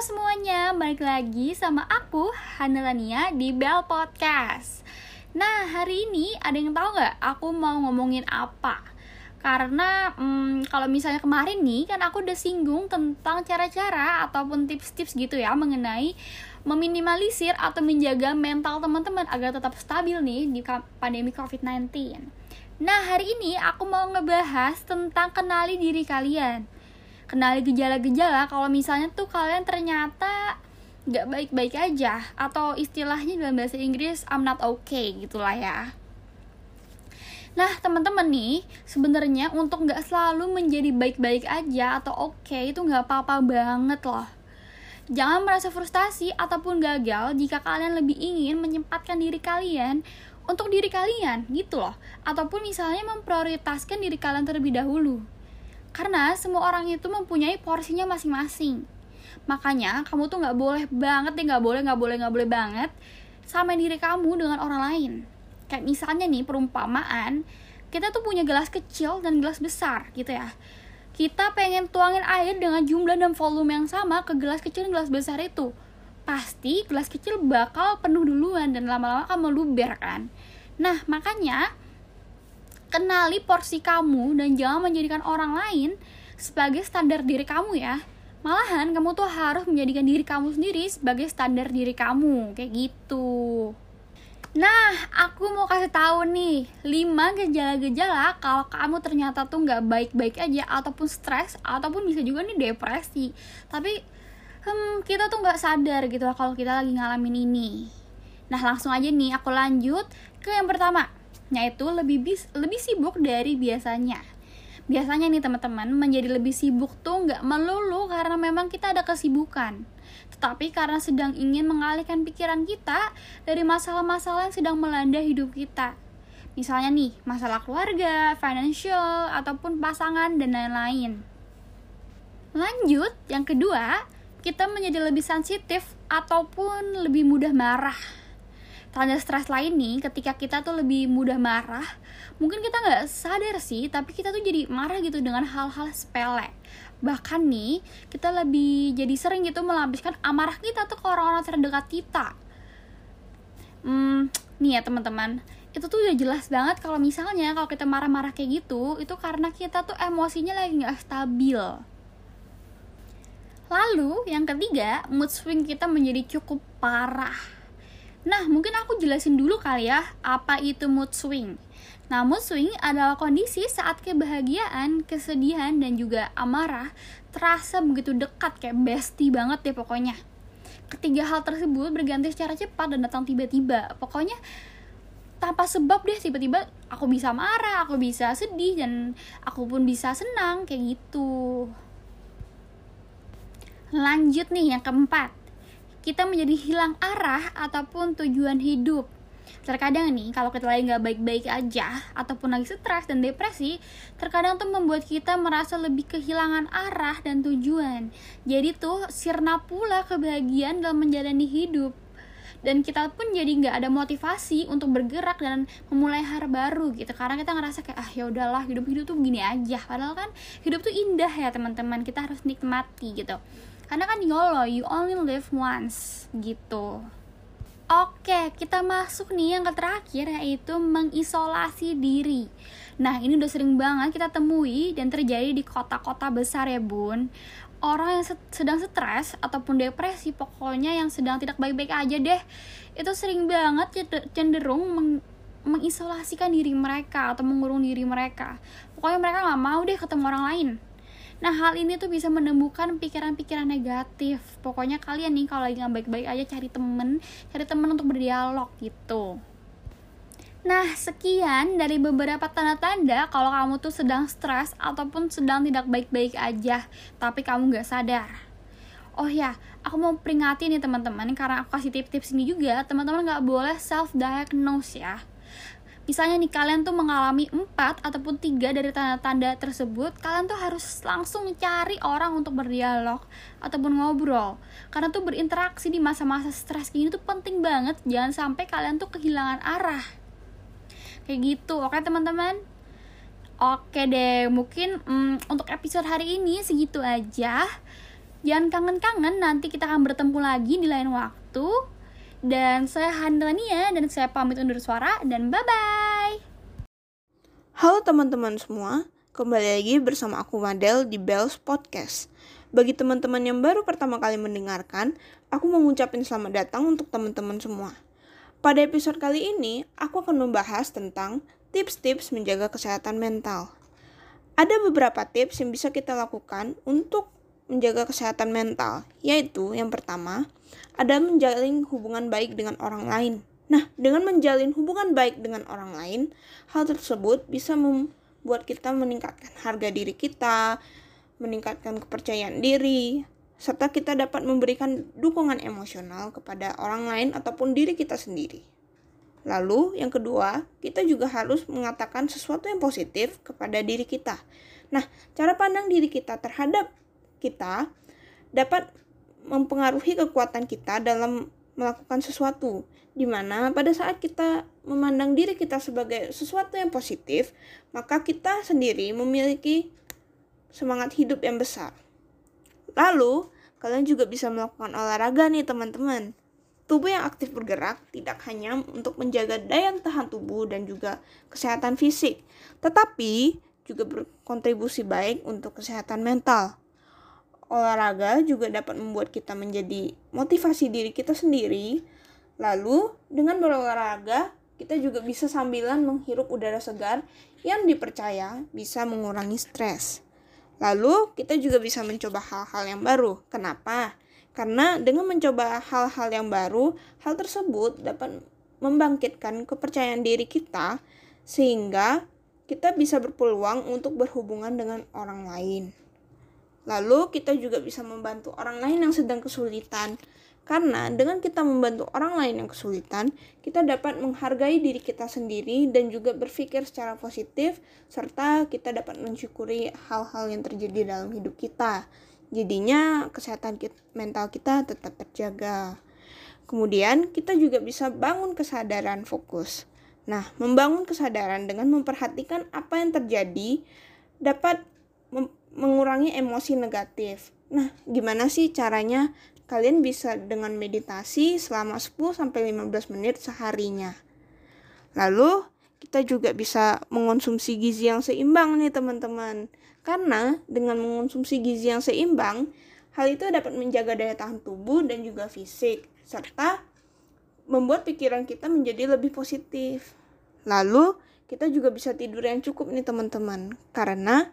semuanya, balik lagi sama aku Hanelania di Bell Podcast. Nah hari ini ada yang tahu nggak aku mau ngomongin apa? Karena hmm, kalau misalnya kemarin nih kan aku udah singgung tentang cara-cara ataupun tips-tips gitu ya mengenai meminimalisir atau menjaga mental teman-teman agar tetap stabil nih di pandemi COVID-19. Nah hari ini aku mau ngebahas tentang kenali diri kalian kenali gejala-gejala kalau misalnya tuh kalian ternyata nggak baik-baik aja atau istilahnya dalam bahasa Inggris I'm not okay gitulah ya. Nah teman-teman nih sebenarnya untuk nggak selalu menjadi baik-baik aja atau oke okay, itu nggak apa-apa banget loh. Jangan merasa frustasi ataupun gagal jika kalian lebih ingin menyempatkan diri kalian untuk diri kalian gitu loh. Ataupun misalnya memprioritaskan diri kalian terlebih dahulu. Karena semua orang itu mempunyai porsinya masing-masing. Makanya kamu tuh nggak boleh banget deh nggak boleh nggak boleh nggak boleh banget sama diri kamu dengan orang lain. Kayak misalnya nih perumpamaan kita tuh punya gelas kecil dan gelas besar gitu ya. Kita pengen tuangin air dengan jumlah dan volume yang sama ke gelas kecil dan gelas besar itu. Pasti gelas kecil bakal penuh duluan dan lama-lama akan meluber kan. Nah, makanya kenali porsi kamu dan jangan menjadikan orang lain sebagai standar diri kamu ya. Malahan kamu tuh harus menjadikan diri kamu sendiri sebagai standar diri kamu, kayak gitu. Nah, aku mau kasih tahu nih 5 gejala-gejala kalau kamu ternyata tuh nggak baik-baik aja ataupun stres ataupun bisa juga nih depresi. Tapi hmm, kita tuh nggak sadar gitu kalau kita lagi ngalamin ini. Nah, langsung aja nih aku lanjut ke yang pertama yaitu lebih bis, lebih sibuk dari biasanya. Biasanya nih teman-teman menjadi lebih sibuk tuh nggak melulu karena memang kita ada kesibukan, tetapi karena sedang ingin mengalihkan pikiran kita dari masalah-masalah yang sedang melanda hidup kita. Misalnya nih, masalah keluarga, financial, ataupun pasangan, dan lain-lain. Lanjut, yang kedua, kita menjadi lebih sensitif ataupun lebih mudah marah tanda stres lain nih ketika kita tuh lebih mudah marah mungkin kita nggak sadar sih tapi kita tuh jadi marah gitu dengan hal-hal sepele. Bahkan nih kita lebih jadi sering gitu melampiaskan amarah kita tuh ke orang-orang terdekat kita. Hmm nih ya teman-teman. Itu tuh udah jelas banget kalau misalnya kalau kita marah-marah kayak gitu itu karena kita tuh emosinya lagi nggak stabil. Lalu yang ketiga mood swing kita menjadi cukup parah Nah, mungkin aku jelasin dulu kali ya, apa itu mood swing. Nah, mood swing adalah kondisi saat kebahagiaan, kesedihan, dan juga amarah terasa begitu dekat, kayak bestie banget deh pokoknya. Ketiga hal tersebut berganti secara cepat dan datang tiba-tiba. Pokoknya tanpa sebab deh tiba-tiba aku bisa marah, aku bisa sedih, dan aku pun bisa senang, kayak gitu. Lanjut nih yang keempat kita menjadi hilang arah ataupun tujuan hidup. Terkadang nih, kalau kita lagi nggak baik-baik aja, ataupun lagi stres dan depresi, terkadang tuh membuat kita merasa lebih kehilangan arah dan tujuan. Jadi tuh sirna pula kebahagiaan dalam menjalani hidup. Dan kita pun jadi nggak ada motivasi untuk bergerak dan memulai hari baru gitu. Karena kita ngerasa kayak ah ya udahlah hidup hidup tuh begini aja. Padahal kan hidup tuh indah ya teman-teman. Kita harus nikmati gitu karena kan YOLO you only live once gitu Oke, kita masuk nih yang terakhir yaitu mengisolasi diri. Nah, ini udah sering banget kita temui dan terjadi di kota-kota besar ya, Bun. Orang yang sedang stres ataupun depresi, pokoknya yang sedang tidak baik-baik aja deh. Itu sering banget cenderung meng mengisolasikan diri mereka atau mengurung diri mereka. Pokoknya mereka nggak mau deh ketemu orang lain Nah hal ini tuh bisa menemukan pikiran-pikiran negatif Pokoknya kalian nih kalau lagi nggak baik-baik aja cari temen Cari temen untuk berdialog gitu Nah, sekian dari beberapa tanda-tanda kalau kamu tuh sedang stres ataupun sedang tidak baik-baik aja, tapi kamu nggak sadar. Oh ya, aku mau peringati nih teman-teman, karena aku kasih tips-tips ini juga, teman-teman nggak boleh self-diagnose ya. Misalnya nih kalian tuh mengalami 4 ataupun tiga dari tanda-tanda tersebut, kalian tuh harus langsung cari orang untuk berdialog ataupun ngobrol. Karena tuh berinteraksi di masa-masa stres kayak gini tuh penting banget, jangan sampai kalian tuh kehilangan arah. Kayak gitu, oke teman-teman? Oke deh, mungkin mm, untuk episode hari ini segitu aja. Jangan kangen-kangen, nanti kita akan bertemu lagi di lain waktu. Dan saya Handelania dan saya pamit undur suara dan bye-bye. Halo teman-teman semua, kembali lagi bersama aku Madel di Bells Podcast. Bagi teman-teman yang baru pertama kali mendengarkan, aku mau ngucapin selamat datang untuk teman-teman semua. Pada episode kali ini, aku akan membahas tentang tips-tips menjaga kesehatan mental. Ada beberapa tips yang bisa kita lakukan untuk menjaga kesehatan mental, yaitu yang pertama, ada menjalin hubungan baik dengan orang lain. Nah, dengan menjalin hubungan baik dengan orang lain, hal tersebut bisa membuat kita meningkatkan harga diri kita, meningkatkan kepercayaan diri, serta kita dapat memberikan dukungan emosional kepada orang lain ataupun diri kita sendiri. Lalu, yang kedua, kita juga harus mengatakan sesuatu yang positif kepada diri kita. Nah, cara pandang diri kita terhadap kita dapat mempengaruhi kekuatan kita dalam melakukan sesuatu di mana pada saat kita memandang diri kita sebagai sesuatu yang positif, maka kita sendiri memiliki semangat hidup yang besar. Lalu, kalian juga bisa melakukan olahraga nih teman-teman. Tubuh yang aktif bergerak tidak hanya untuk menjaga daya tahan tubuh dan juga kesehatan fisik, tetapi juga berkontribusi baik untuk kesehatan mental olahraga juga dapat membuat kita menjadi motivasi diri kita sendiri. Lalu, dengan berolahraga, kita juga bisa sambilan menghirup udara segar yang dipercaya bisa mengurangi stres. Lalu, kita juga bisa mencoba hal-hal yang baru. Kenapa? Karena dengan mencoba hal-hal yang baru, hal tersebut dapat membangkitkan kepercayaan diri kita sehingga kita bisa berpeluang untuk berhubungan dengan orang lain. Lalu kita juga bisa membantu orang lain yang sedang kesulitan. Karena dengan kita membantu orang lain yang kesulitan, kita dapat menghargai diri kita sendiri dan juga berpikir secara positif serta kita dapat mensyukuri hal-hal yang terjadi dalam hidup kita. Jadinya kesehatan kita, mental kita tetap terjaga. Kemudian kita juga bisa bangun kesadaran fokus. Nah, membangun kesadaran dengan memperhatikan apa yang terjadi dapat mengurangi emosi negatif. Nah, gimana sih caranya? Kalian bisa dengan meditasi selama 10 sampai 15 menit seharinya. Lalu, kita juga bisa mengonsumsi gizi yang seimbang nih, teman-teman. Karena dengan mengonsumsi gizi yang seimbang, hal itu dapat menjaga daya tahan tubuh dan juga fisik serta membuat pikiran kita menjadi lebih positif. Lalu, kita juga bisa tidur yang cukup nih teman-teman karena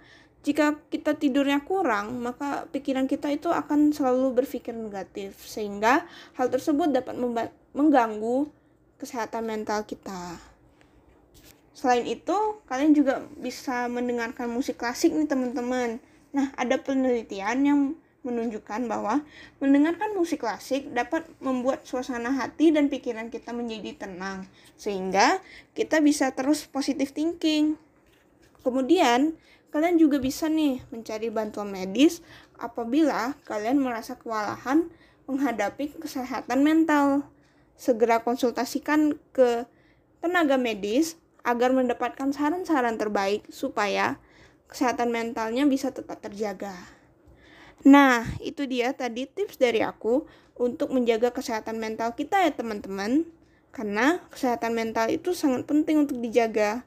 jika kita tidurnya kurang, maka pikiran kita itu akan selalu berpikir negatif, sehingga hal tersebut dapat mengganggu kesehatan mental kita. Selain itu, kalian juga bisa mendengarkan musik klasik nih teman-teman. Nah, ada penelitian yang menunjukkan bahwa mendengarkan musik klasik dapat membuat suasana hati dan pikiran kita menjadi tenang, sehingga kita bisa terus positive thinking. Kemudian, Kalian juga bisa nih mencari bantuan medis apabila kalian merasa kewalahan menghadapi kesehatan mental. Segera konsultasikan ke tenaga medis agar mendapatkan saran-saran terbaik supaya kesehatan mentalnya bisa tetap terjaga. Nah, itu dia tadi tips dari aku untuk menjaga kesehatan mental kita ya teman-teman. Karena kesehatan mental itu sangat penting untuk dijaga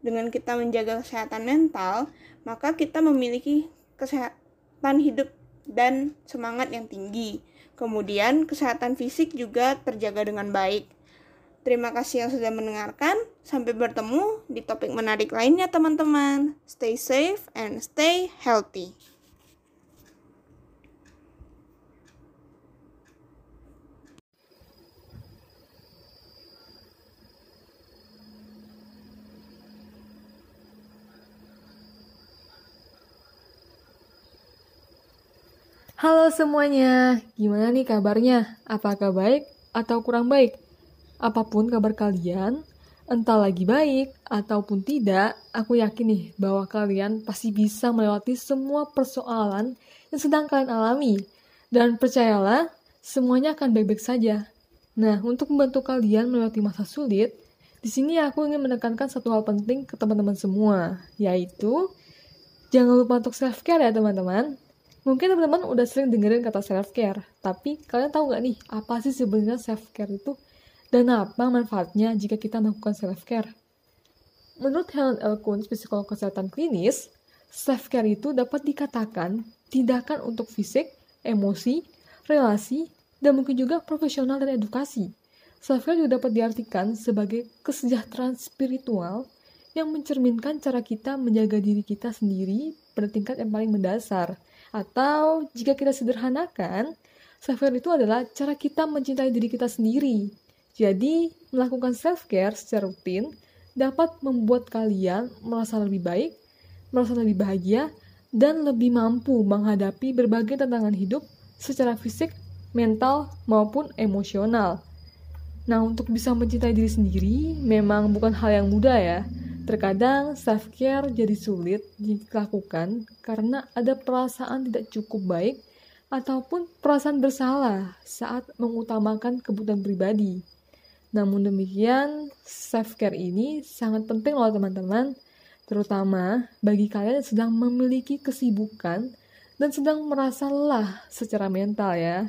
dengan kita menjaga kesehatan mental, maka kita memiliki kesehatan hidup dan semangat yang tinggi. Kemudian, kesehatan fisik juga terjaga dengan baik. Terima kasih yang sudah mendengarkan. Sampai bertemu di topik menarik lainnya, teman-teman. Stay safe and stay healthy. Halo semuanya, gimana nih kabarnya? Apakah baik atau kurang baik? Apa pun kabar kalian, entah lagi baik ataupun tidak, aku yakin nih bahwa kalian pasti bisa melewati semua persoalan yang sedang kalian alami. Dan percayalah, semuanya akan baik-baik saja. Nah, untuk membantu kalian melewati masa sulit, di sini aku ingin menekankan satu hal penting ke teman-teman semua, yaitu jangan lupa untuk self-care ya teman-teman. Mungkin teman-teman udah sering dengerin kata self-care, tapi kalian tahu nggak nih, apa sih sebenarnya self-care itu? Dan apa manfaatnya jika kita melakukan self-care? Menurut Helen L. Kuhn, psikolog kesehatan klinis, self-care itu dapat dikatakan tindakan untuk fisik, emosi, relasi, dan mungkin juga profesional dan edukasi. Self-care juga dapat diartikan sebagai kesejahteraan spiritual yang mencerminkan cara kita menjaga diri kita sendiri pada tingkat yang paling mendasar – atau jika kita sederhanakan, self-care itu adalah cara kita mencintai diri kita sendiri. Jadi, melakukan self-care secara rutin dapat membuat kalian merasa lebih baik, merasa lebih bahagia, dan lebih mampu menghadapi berbagai tantangan hidup secara fisik, mental, maupun emosional. Nah, untuk bisa mencintai diri sendiri memang bukan hal yang mudah ya. Terkadang self-care jadi sulit dilakukan karena ada perasaan tidak cukup baik ataupun perasaan bersalah saat mengutamakan kebutuhan pribadi. Namun demikian, self-care ini sangat penting loh teman-teman, terutama bagi kalian yang sedang memiliki kesibukan dan sedang merasa lelah secara mental ya.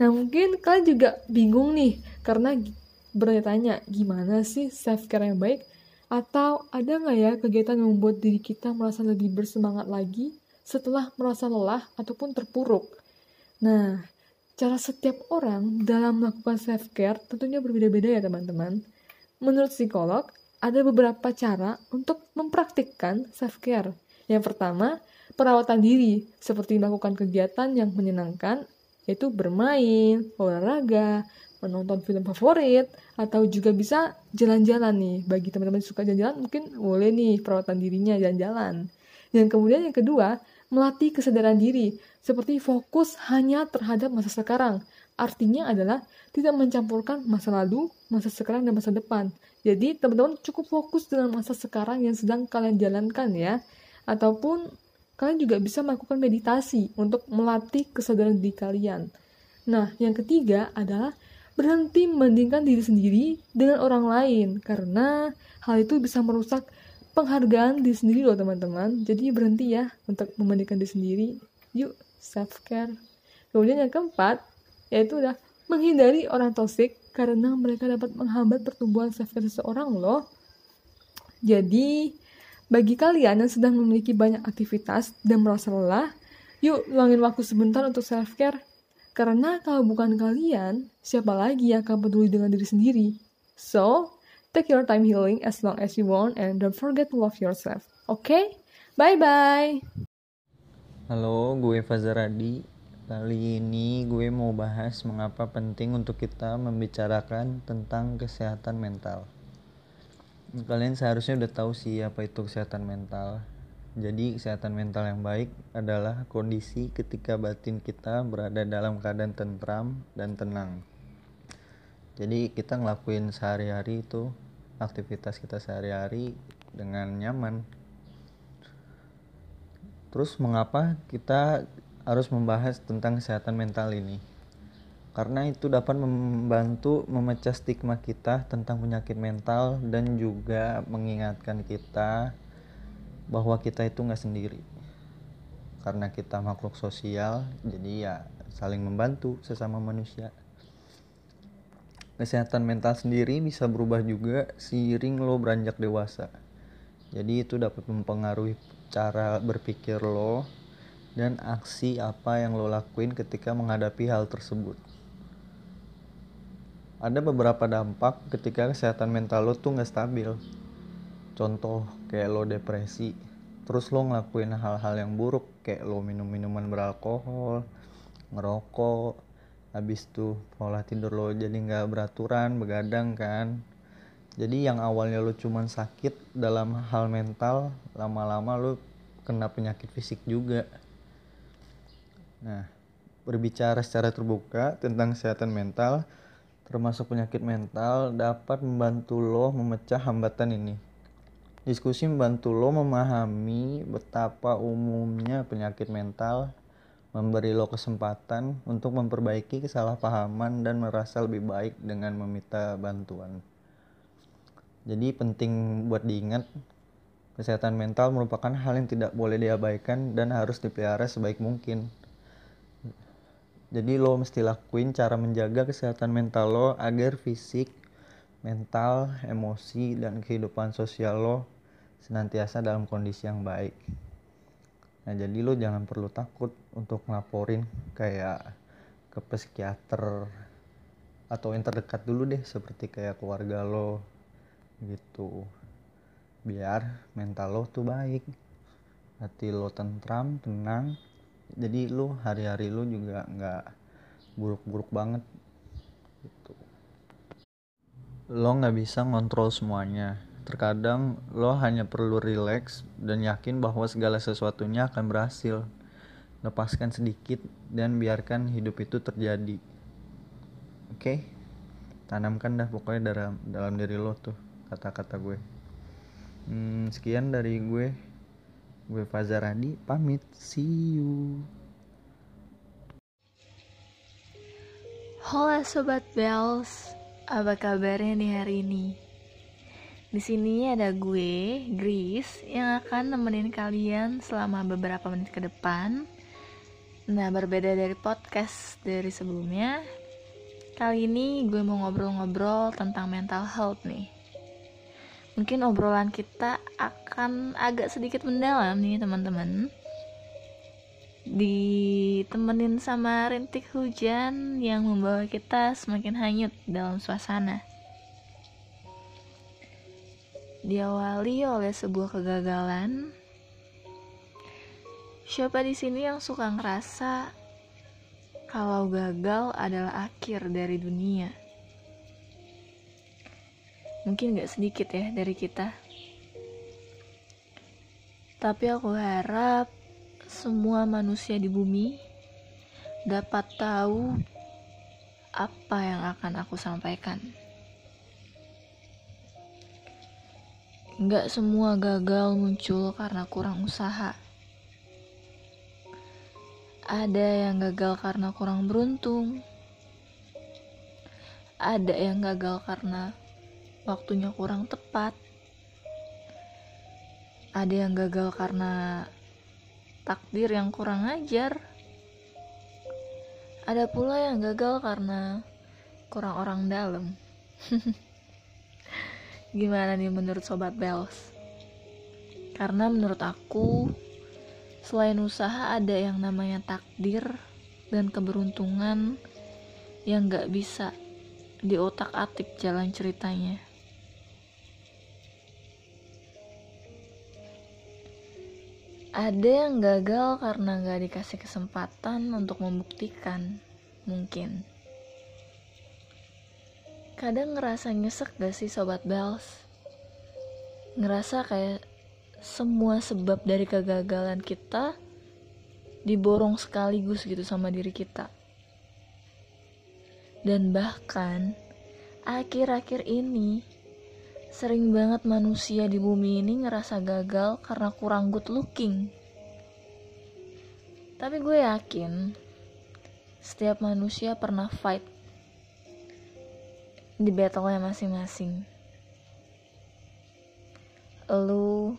Nah mungkin kalian juga bingung nih, karena bertanya gimana sih self-care yang baik? Atau ada nggak ya kegiatan yang membuat diri kita merasa lebih bersemangat lagi setelah merasa lelah ataupun terpuruk? Nah, cara setiap orang dalam melakukan self-care tentunya berbeda-beda ya teman-teman. Menurut psikolog, ada beberapa cara untuk mempraktikkan self-care. Yang pertama, perawatan diri, seperti melakukan kegiatan yang menyenangkan, yaitu bermain, olahraga, menonton film favorit atau juga bisa jalan-jalan nih bagi teman-teman suka jalan-jalan mungkin boleh nih perawatan dirinya jalan-jalan. Dan kemudian yang kedua melatih kesadaran diri seperti fokus hanya terhadap masa sekarang. Artinya adalah tidak mencampurkan masa lalu masa sekarang dan masa depan. Jadi teman-teman cukup fokus dengan masa sekarang yang sedang kalian jalankan ya. Ataupun kalian juga bisa melakukan meditasi untuk melatih kesadaran diri kalian. Nah yang ketiga adalah berhenti membandingkan diri sendiri dengan orang lain karena hal itu bisa merusak penghargaan diri sendiri loh teman-teman. Jadi berhenti ya untuk membandingkan diri sendiri. Yuk self care kemudian yang keempat yaitu udah menghindari orang toxic karena mereka dapat menghambat pertumbuhan self care seseorang loh. Jadi bagi kalian yang sedang memiliki banyak aktivitas dan merasa lelah yuk luangin waktu sebentar untuk self care karena kalau bukan kalian, siapa lagi yang akan peduli dengan diri sendiri? So, take your time healing as long as you want and don't forget to love yourself. Oke? Okay? Bye-bye! Halo, gue Fazaradi. Kali ini gue mau bahas mengapa penting untuk kita membicarakan tentang kesehatan mental. Kalian seharusnya udah tahu sih apa itu kesehatan mental jadi kesehatan mental yang baik adalah kondisi ketika batin kita berada dalam keadaan tentram dan tenang. Jadi kita ngelakuin sehari-hari itu aktivitas kita sehari-hari dengan nyaman. Terus mengapa kita harus membahas tentang kesehatan mental ini? Karena itu dapat membantu memecah stigma kita tentang penyakit mental dan juga mengingatkan kita bahwa kita itu nggak sendiri. Karena kita makhluk sosial jadi ya saling membantu sesama manusia. Kesehatan mental sendiri bisa berubah juga seiring lo beranjak dewasa. Jadi itu dapat mempengaruhi cara berpikir lo dan aksi apa yang lo lakuin ketika menghadapi hal tersebut. Ada beberapa dampak ketika kesehatan mental lo tuh nggak stabil. Contoh kayak lo depresi terus lo ngelakuin hal-hal yang buruk kayak lo minum minuman beralkohol ngerokok habis tuh pola tidur lo jadi nggak beraturan begadang kan. Jadi yang awalnya lo cuman sakit dalam hal mental lama-lama lo kena penyakit fisik juga. Nah berbicara secara terbuka tentang kesehatan mental termasuk penyakit mental dapat membantu lo memecah hambatan ini Diskusi membantu lo memahami betapa umumnya penyakit mental, memberi lo kesempatan untuk memperbaiki kesalahpahaman dan merasa lebih baik dengan meminta bantuan. Jadi penting buat diingat Kesehatan mental merupakan hal yang tidak boleh diabaikan dan harus dipelihara sebaik mungkin. Jadi lo mesti lakuin cara menjaga kesehatan mental lo agar fisik, mental, emosi, dan kehidupan sosial lo senantiasa dalam kondisi yang baik. Nah jadi lo jangan perlu takut untuk ngelaporin kayak ke psikiater atau yang terdekat dulu deh seperti kayak keluarga lo gitu. Biar mental lo tuh baik hati lo tentram tenang. Jadi lo hari-hari lo juga nggak buruk-buruk banget gitu. Lo nggak bisa ngontrol semuanya terkadang lo hanya perlu relax dan yakin bahwa segala sesuatunya akan berhasil. Lepaskan sedikit dan biarkan hidup itu terjadi. Oke? Okay? tanamkan dah pokoknya dalam dalam diri lo tuh kata-kata gue. Hmm, sekian dari gue. Gue Fazaradi pamit. See you. Halo sobat Bells, apa kabarnya nih hari ini? Di sini ada gue, Grace, yang akan nemenin kalian selama beberapa menit ke depan. Nah, berbeda dari podcast dari sebelumnya, Kali ini gue mau ngobrol-ngobrol tentang mental health nih. Mungkin obrolan kita akan agak sedikit mendalam nih teman-teman. Ditemenin sama rintik hujan yang membawa kita semakin hanyut dalam suasana. Diawali oleh sebuah kegagalan. Siapa di sini yang suka ngerasa kalau gagal adalah akhir dari dunia. Mungkin gak sedikit ya dari kita. Tapi aku harap semua manusia di bumi dapat tahu apa yang akan aku sampaikan. Gak semua gagal muncul karena kurang usaha ada yang gagal karena kurang beruntung. Ada yang gagal karena waktunya kurang tepat. Ada yang gagal karena takdir yang kurang ajar. Ada pula yang gagal karena kurang orang dalam. Gimana nih menurut sobat Bells? Karena menurut aku Selain usaha ada yang namanya takdir dan keberuntungan yang gak bisa di otak atik jalan ceritanya. Ada yang gagal karena gak dikasih kesempatan untuk membuktikan, mungkin. Kadang ngerasa nyesek gak sih Sobat Bells? Ngerasa kayak semua sebab dari kegagalan kita diborong sekaligus gitu sama diri kita. Dan bahkan akhir-akhir ini sering banget manusia di bumi ini ngerasa gagal karena kurang good looking. Tapi gue yakin setiap manusia pernah fight di battle-nya masing-masing. Lu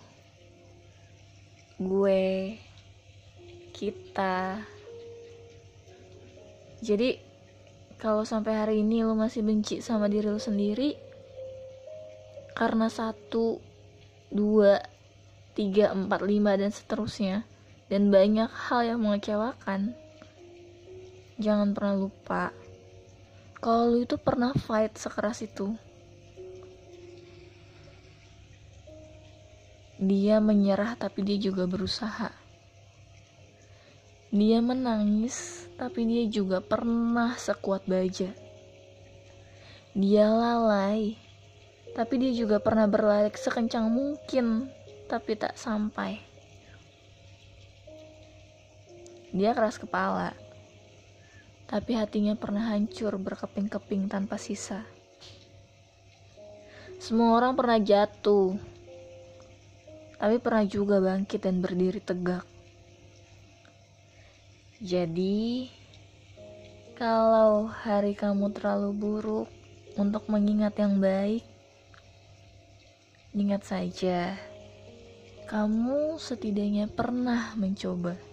gue kita jadi kalau sampai hari ini lo masih benci sama diri lo sendiri karena satu dua tiga empat lima dan seterusnya dan banyak hal yang mengecewakan jangan pernah lupa kalau lo itu pernah fight sekeras itu Dia menyerah, tapi dia juga berusaha. Dia menangis, tapi dia juga pernah sekuat baja. Dia lalai, tapi dia juga pernah berlari sekencang mungkin, tapi tak sampai. Dia keras kepala, tapi hatinya pernah hancur berkeping-keping tanpa sisa. Semua orang pernah jatuh, tapi pernah juga bangkit dan berdiri tegak. Jadi, kalau hari kamu terlalu buruk untuk mengingat yang baik, ingat saja kamu setidaknya pernah mencoba.